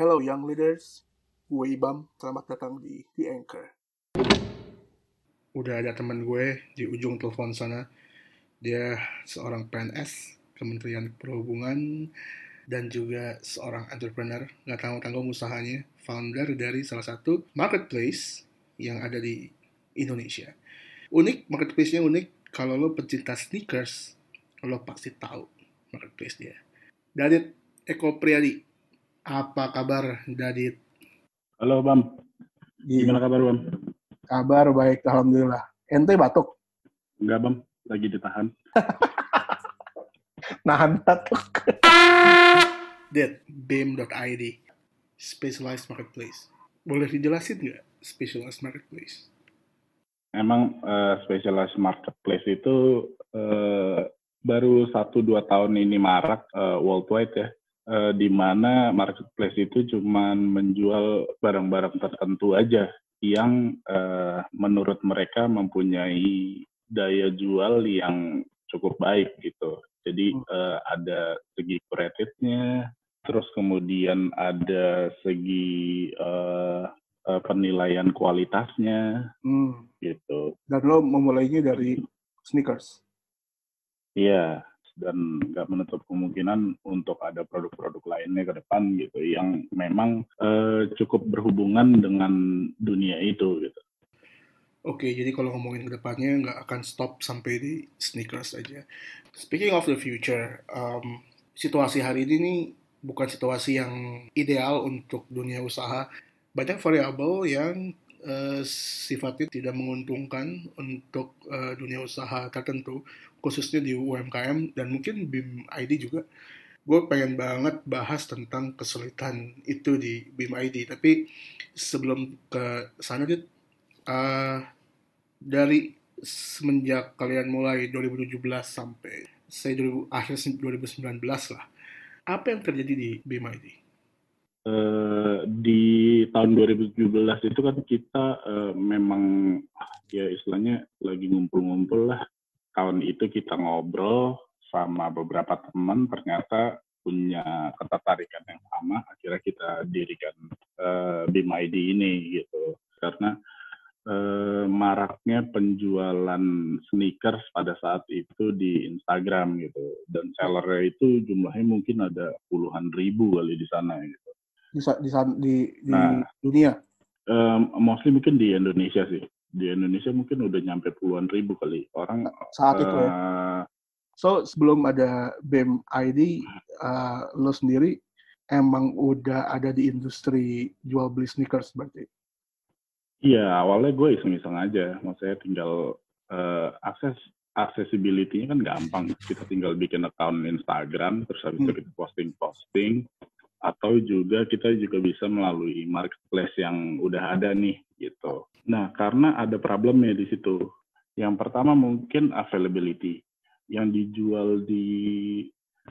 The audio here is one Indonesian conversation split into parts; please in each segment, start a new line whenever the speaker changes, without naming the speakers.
Hello young leaders, gue Ibam, selamat datang di The Anchor. Udah ada teman gue di ujung telepon sana, dia seorang PNS, Kementerian Perhubungan, dan juga seorang entrepreneur, nggak tanggung-tanggung usahanya, founder dari salah satu marketplace yang ada di Indonesia. Unik, marketplace-nya unik, kalau lo pecinta sneakers, lo pasti tahu marketplace dia. Dadit Eko Priadi, apa kabar Dadit?
Halo Bam, gimana kabar Bam?
Kabar baik, Alhamdulillah. Ente batuk?
Enggak Bam, lagi ditahan.
Nahan batuk. Dit, BIM.id, Specialized Marketplace. Boleh dijelasin nggak Specialized Marketplace?
Emang uh, Specialized Marketplace itu uh, baru satu dua tahun ini marak uh, worldwide ya, uh, di mana marketplace itu cuma menjual barang-barang tertentu aja yang uh, menurut mereka mempunyai daya jual yang cukup baik gitu. Jadi uh, ada segi kreditnya, terus kemudian ada segi uh, penilaian kualitasnya, hmm. gitu.
Dan lo memulainya dari sneakers?
Iya, dan nggak menutup kemungkinan untuk ada produk-produk lainnya ke depan gitu yang memang uh, cukup berhubungan dengan dunia itu gitu.
Oke, jadi kalau ngomongin ke depannya nggak akan stop sampai di sneakers aja. Speaking of the future, um, situasi hari ini nih bukan situasi yang ideal untuk dunia usaha. Banyak variabel yang uh, sifatnya tidak menguntungkan untuk uh, dunia usaha tertentu, khususnya di UMKM dan mungkin BIM ID juga. Gue pengen banget bahas tentang kesulitan itu di BIM ID, tapi sebelum ke sana, Dit, uh, dari semenjak kalian mulai 2017 sampai saya 2000, akhir 2019 lah, apa yang terjadi di BMID?
Uh, di tahun 2017 itu kan kita uh, memang ya istilahnya lagi ngumpul-ngumpul lah. Tahun itu kita ngobrol sama beberapa teman ternyata punya ketertarikan yang sama. Akhirnya kita dirikan uh, BIM ini gitu. Karena eh, maraknya penjualan sneakers pada saat itu di Instagram gitu dan sellernya itu jumlahnya mungkin ada puluhan ribu kali di sana gitu
di di, di, di nah, dunia
um, mostly mungkin di Indonesia sih di Indonesia mungkin udah nyampe puluhan ribu kali orang
saat uh, itu ya eh, so sebelum ada BEM ID uh, lo sendiri emang udah ada di industri jual beli sneakers berarti
Iya, awalnya gue iseng-iseng aja. Maksudnya tinggal uh, akses accessibility-nya kan gampang. Kita tinggal bikin account Instagram, terus habis itu hmm. kita posting-posting. Atau juga kita juga bisa melalui marketplace yang udah ada nih, gitu. Nah, karena ada problemnya di situ. Yang pertama mungkin availability. Yang dijual di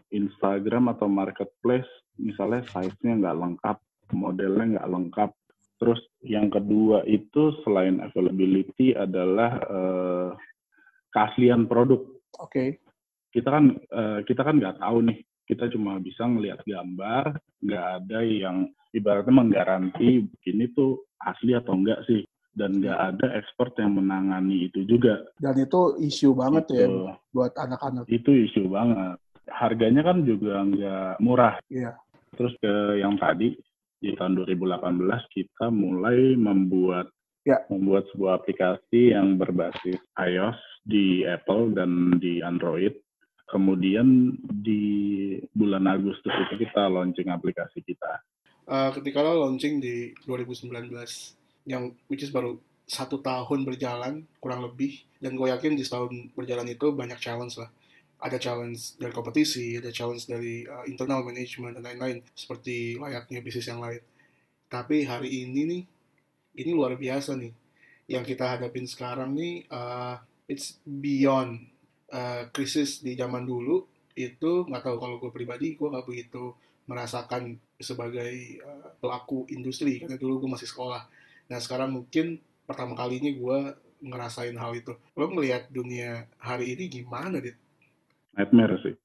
Instagram atau marketplace, misalnya size-nya nggak lengkap, modelnya nggak lengkap, Terus yang kedua itu selain availability adalah uh, keaslian produk.
Oke. Okay.
Kita kan uh, kita kan nggak tahu nih. Kita cuma bisa ngelihat gambar, nggak ada yang ibaratnya menggaranti ini tuh asli atau enggak sih. Dan nggak ada expert yang menangani itu juga.
Dan itu isu banget ya itu, ya buat anak-anak.
Itu isu banget. Harganya kan juga nggak murah.
Iya.
Terus ke yang tadi, di tahun 2018 kita mulai membuat ya. membuat sebuah aplikasi yang berbasis iOS di Apple dan di Android. Kemudian di bulan Agustus itu kita launching aplikasi kita.
Uh, ketika lo launching di 2019, yang which is baru satu tahun berjalan kurang lebih, dan gue yakin di setahun berjalan itu banyak challenge lah ada challenge dari kompetisi, ada challenge dari uh, internal management dan lain-lain seperti layaknya bisnis yang lain. Tapi hari ini nih, ini luar biasa nih. Yang kita hadapin sekarang nih, uh, it's beyond uh, krisis di zaman dulu. Itu nggak tahu kalau gue pribadi, gue nggak begitu merasakan sebagai uh, pelaku industri karena dulu gue masih sekolah. Nah sekarang mungkin pertama kalinya gue ngerasain hal itu. Lo ngelihat dunia hari ini gimana, Dit?
nightmare sih.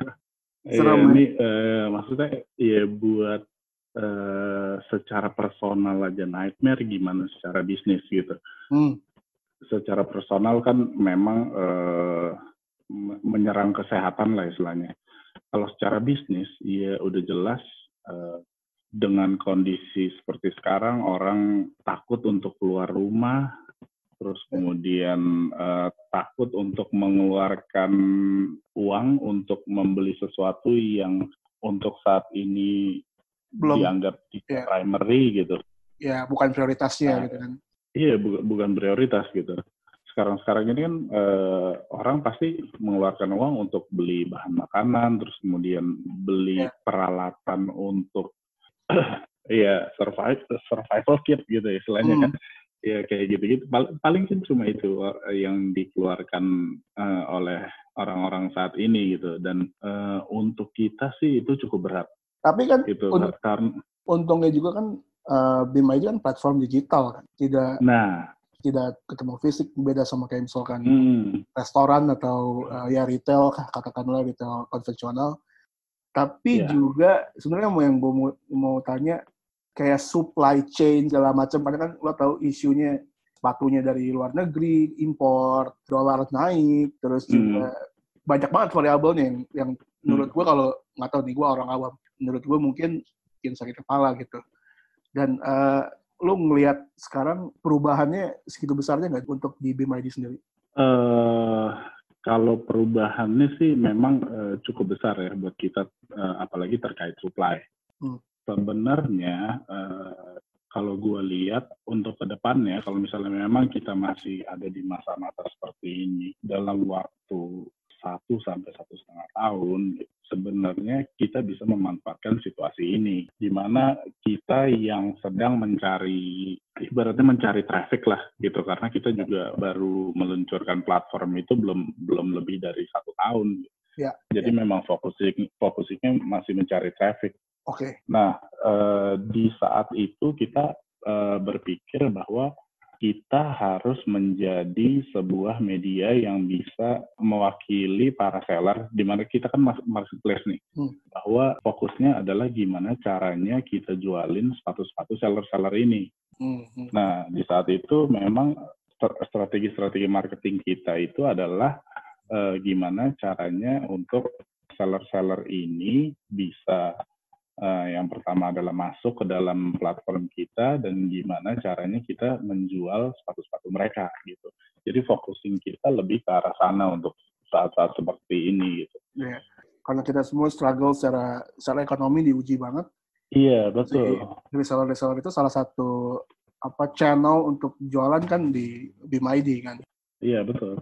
Serem, ya, ini uh, maksudnya ya buat uh, secara personal aja nightmare gimana secara bisnis gitu. Hmm. Secara personal kan memang uh, menyerang kesehatan lah istilahnya. Kalau secara bisnis, ya udah jelas uh, dengan kondisi seperti sekarang orang takut untuk keluar rumah, terus kemudian uh, takut untuk mengeluarkan uang untuk membeli sesuatu yang untuk saat ini belum dianggap yeah. primary gitu.
Ya, bukan prioritasnya nah, gitu kan.
Iya, bu bukan prioritas gitu. Sekarang-sekarang ini kan uh, orang pasti mengeluarkan uang untuk beli bahan makanan, terus kemudian beli yeah. peralatan untuk Iya, survival survival kit gitu ya istilahnya hmm. kan. Ya kayak gitu-gitu. Paling sih cuma itu eh, yang dikeluarkan uh, oleh orang-orang saat ini gitu. Dan uh, untuk kita sih itu cukup berat.
Tapi kan gitu, un karena untungnya juga kan uh, Bima itu kan platform digital kan, tidak nah tidak ketemu fisik beda sama kayak misalkan hmm. restoran atau uh, ya retail katakanlah retail konvensional tapi yeah. juga sebenarnya mau yang gue mau, mau tanya kayak supply chain segala macam karena kan lo tahu isunya sepatunya dari luar negeri impor dolar naik terus hmm. juga banyak banget variabelnya yang yang menurut hmm. gue kalau nggak tahu nih gue orang awam menurut gue mungkin bikin sakit kepala gitu dan uh, lo ngelihat sekarang perubahannya segitu besarnya nggak untuk di BIM ID sendiri?
Uh, kalau perubahannya sih memang uh, cukup besar ya buat kita, uh, apalagi terkait supply. Hmm. Sebenarnya uh, kalau gue lihat untuk ke depannya, kalau misalnya memang kita masih ada di masa-masa seperti ini dalam waktu satu sampai satu setengah tahun, sebenarnya kita bisa memanfaatkan situasi ini, di mana kita yang sedang mencari, ibaratnya mencari traffic lah gitu, karena kita juga baru meluncurkan platform itu belum belum lebih dari satu tahun. Ya, Jadi ya. memang fokusnya fokusnya masih mencari traffic.
Oke. Okay.
Nah eh, di saat itu kita eh, berpikir bahwa kita harus menjadi sebuah media yang bisa mewakili para seller, di mana kita kan marketplace nih, hmm. bahwa fokusnya adalah gimana caranya kita jualin sepatu-sepatu seller-seller ini. Hmm. hmm. Nah, di saat itu memang strategi-strategi marketing kita itu adalah uh, gimana caranya untuk seller-seller ini bisa uh, yang pertama adalah masuk ke dalam platform kita dan gimana caranya kita menjual sepatu-sepatu mereka gitu. Jadi focusing kita lebih ke arah sana untuk saat-saat seperti ini gitu.
Yeah. Karena kita semua struggle secara secara ekonomi diuji banget.
Iya betul.
Jadi reseller-reseller itu salah satu apa channel untuk jualan kan di BIM ID kan.
Iya betul.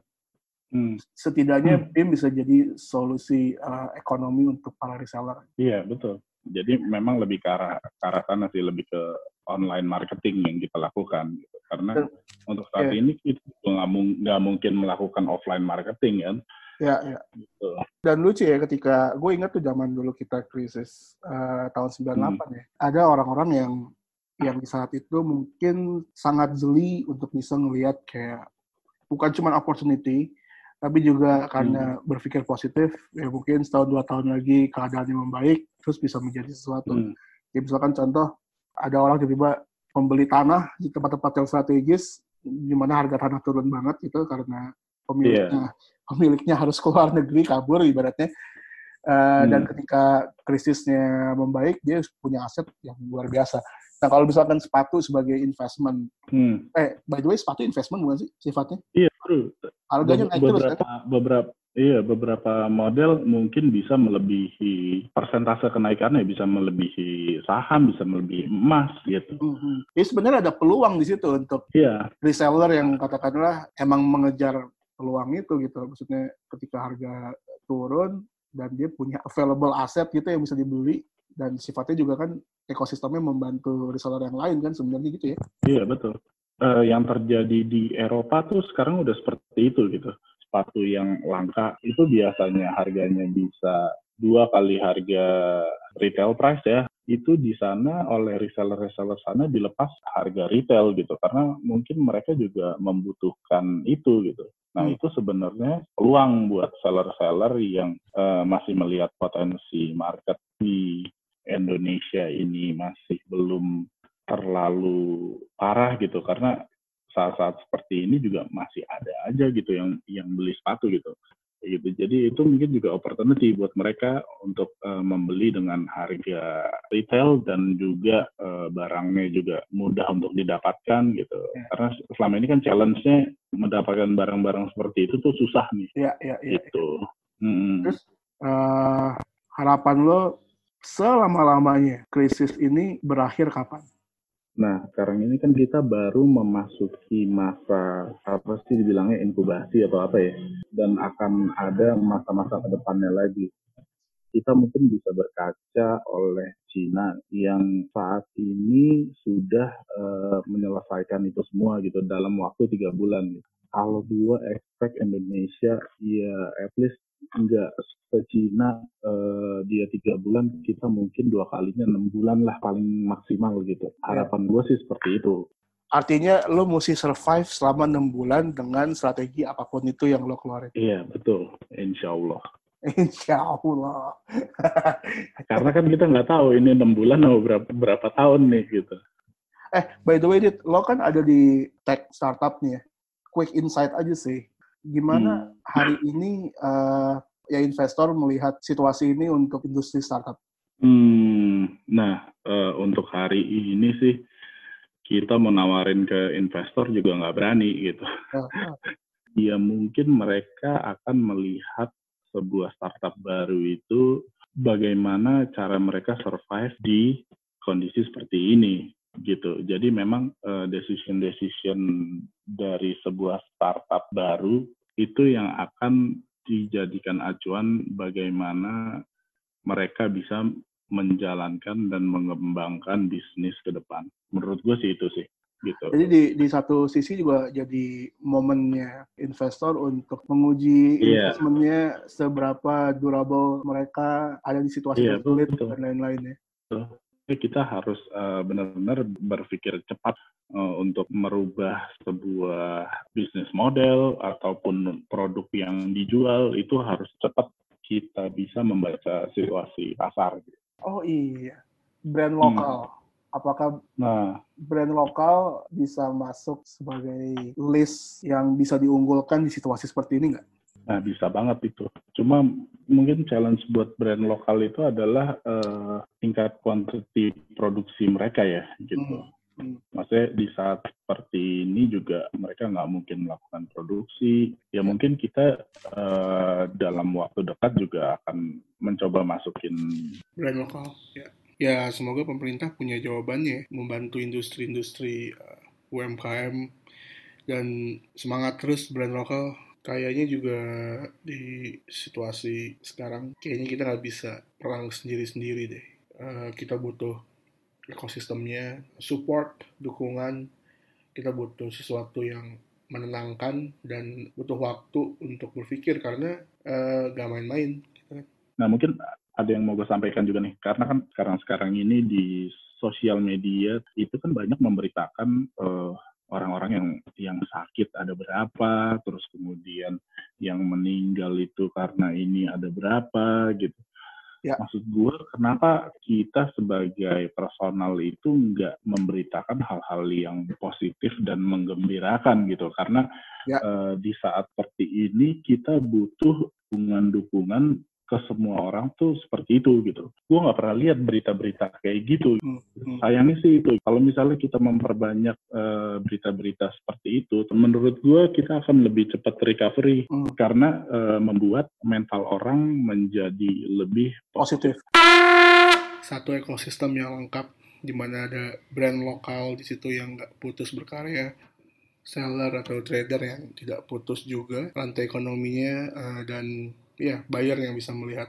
Hmm. Setidaknya hmm. BIM bisa jadi solusi uh, ekonomi untuk para reseller.
Iya betul. Jadi memang lebih ke arah, ke arah sana sih, lebih ke online marketing yang kita lakukan. Gitu. Karena Dan, untuk saat yeah. ini kita nggak mungkin melakukan offline marketing kan.
Ya, ya. Gitu. Dan lucu ya ketika gue ingat tuh zaman dulu kita krisis uh, tahun 98 hmm. ya. Ada orang-orang yang yang di saat itu mungkin sangat jeli untuk bisa melihat kayak bukan cuma opportunity, tapi juga karena hmm. berpikir positif ya mungkin setahun dua tahun lagi keadaannya membaik terus bisa menjadi sesuatu hmm. ya misalkan contoh ada orang tiba-tiba membeli tanah di tempat-tempat yang strategis di mana harga tanah turun banget itu karena pemiliknya yeah. pemiliknya harus keluar negeri kabur ibaratnya uh, hmm. dan ketika krisisnya membaik dia punya aset yang luar biasa Nah kalau misalkan sepatu sebagai investment, hmm. eh by the way sepatu investment bukan sih sifatnya?
Iya betul.
Harganya naik
beberapa, terus kan? Beberapa iya beberapa model mungkin bisa melebihi persentase kenaikannya bisa melebihi saham, bisa melebihi emas gitu.
Hmm. Jadi sebenarnya ada peluang di situ untuk yeah. reseller yang katakanlah emang mengejar peluang itu gitu. Maksudnya ketika harga turun dan dia punya available aset gitu yang bisa dibeli dan sifatnya juga kan ekosistemnya membantu reseller yang lain kan sebenarnya gitu ya.
Iya betul. Uh, yang terjadi di Eropa tuh sekarang udah seperti itu gitu. Sepatu yang langka itu biasanya harganya bisa dua kali harga retail price ya. Itu di sana oleh reseller-reseller sana dilepas harga retail gitu karena mungkin mereka juga membutuhkan itu gitu. Nah, hmm. itu sebenarnya peluang buat seller-seller yang uh, masih melihat potensi market di Indonesia ini masih belum terlalu parah gitu karena saat-saat seperti ini juga masih ada aja gitu yang yang beli sepatu gitu gitu jadi itu mungkin juga opportunity buat mereka untuk uh, membeli dengan harga retail dan juga uh, barangnya juga mudah untuk didapatkan gitu ya. karena selama ini kan challenge-nya mendapatkan barang-barang seperti itu tuh susah nih
ya, ya, ya,
gitu
ya. Hmm. terus uh, harapan lo selama-lamanya krisis ini berakhir kapan
Nah, sekarang ini kan kita baru memasuki masa apa sih dibilangnya inkubasi atau apa ya, dan akan ada masa-masa ke depannya lagi. Kita mungkin bisa berkaca oleh Cina yang saat ini sudah uh, menyelesaikan itu semua gitu dalam waktu tiga bulan. Kalau dua expect Indonesia ya at least enggak ke Cina uh, dia tiga bulan kita mungkin dua kalinya enam bulan lah paling maksimal gitu iya. harapan gue sih seperti itu
artinya lo mesti survive selama enam bulan dengan strategi apa pun itu yang lo keluarin
iya betul insya Allah
Insya Allah.
Karena kan kita nggak tahu ini enam bulan atau berapa, berapa tahun nih gitu.
Eh, by the way, Dit, lo kan ada di tech startup nih ya. Quick insight aja sih Gimana hmm. hari ini uh, ya investor melihat situasi ini untuk industri startup?
Hmm, nah uh, untuk hari ini sih kita mau nawarin ke investor juga nggak berani gitu. ya mungkin mereka akan melihat sebuah startup baru itu bagaimana cara mereka survive di kondisi seperti ini gitu. Jadi memang uh, decision-decision dari sebuah startup baru itu yang akan dijadikan acuan bagaimana mereka bisa menjalankan dan mengembangkan bisnis ke depan. Menurut gue sih itu sih. Gitu.
Jadi di, di satu sisi juga jadi momennya investor untuk menguji yeah. investmentnya seberapa durable mereka ada di situasi yeah, sulit dan lain-lainnya
kita harus uh, benar-benar berpikir cepat uh, untuk merubah sebuah bisnis model ataupun produk yang dijual itu harus cepat kita bisa membaca situasi pasar.
Oh iya, brand lokal. Hmm. Apakah nah, brand lokal bisa masuk sebagai list yang bisa diunggulkan di situasi seperti ini nggak?
Nah, bisa banget itu. Cuma mungkin challenge buat brand lokal itu adalah uh, tingkat kuantiti produksi mereka ya, gitu. Hmm. Hmm. Maksudnya di saat seperti ini juga mereka nggak mungkin melakukan produksi. Ya mungkin kita uh, dalam waktu dekat juga akan mencoba masukin
brand lokal. Ya, ya semoga pemerintah punya jawabannya membantu industri-industri uh, eh, UMKM dan semangat terus brand lokal kayaknya juga di situasi sekarang kayaknya kita nggak bisa perang sendiri-sendiri deh. Uh, kita butuh ekosistemnya, support, dukungan. Kita butuh sesuatu yang menenangkan dan butuh waktu untuk berpikir karena uh, gak main-main. Gitu kan.
Nah mungkin ada yang mau gue sampaikan juga nih, karena kan sekarang-sekarang ini di sosial media itu kan banyak memberitakan uh, orang-orang yang yang sakit ada berapa, terus kemudian yang meninggal itu karena ini ada berapa gitu. Ya. Maksud gue, kenapa kita sebagai personal itu nggak memberitakan hal-hal yang positif dan menggembirakan gitu? Karena ya. uh, di saat seperti ini kita butuh dukungan-dukungan ke semua orang tuh seperti itu gitu. Gue nggak pernah lihat berita-berita kayak gitu. Hmm, hmm. Sayangnya sih itu. Kalau misalnya kita memperbanyak uh, berita-berita seperti itu, menurut gue kita akan lebih cepat recovery hmm. karena uh, membuat mental orang menjadi lebih positif.
Satu ekosistem yang lengkap di mana ada brand lokal di situ yang nggak putus berkarya, seller atau trader yang tidak putus juga rantai ekonominya uh, dan ya buyer yang bisa melihat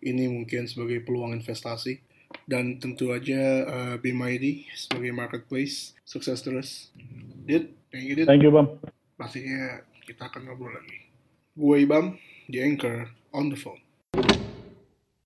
ini mungkin sebagai peluang investasi dan tentu aja uh, BMID sebagai marketplace sukses terus. Dit,
thank you Dit. Thank you Bam.
Pastinya kita akan ngobrol lagi. Gue Ibam di Anchor on the phone.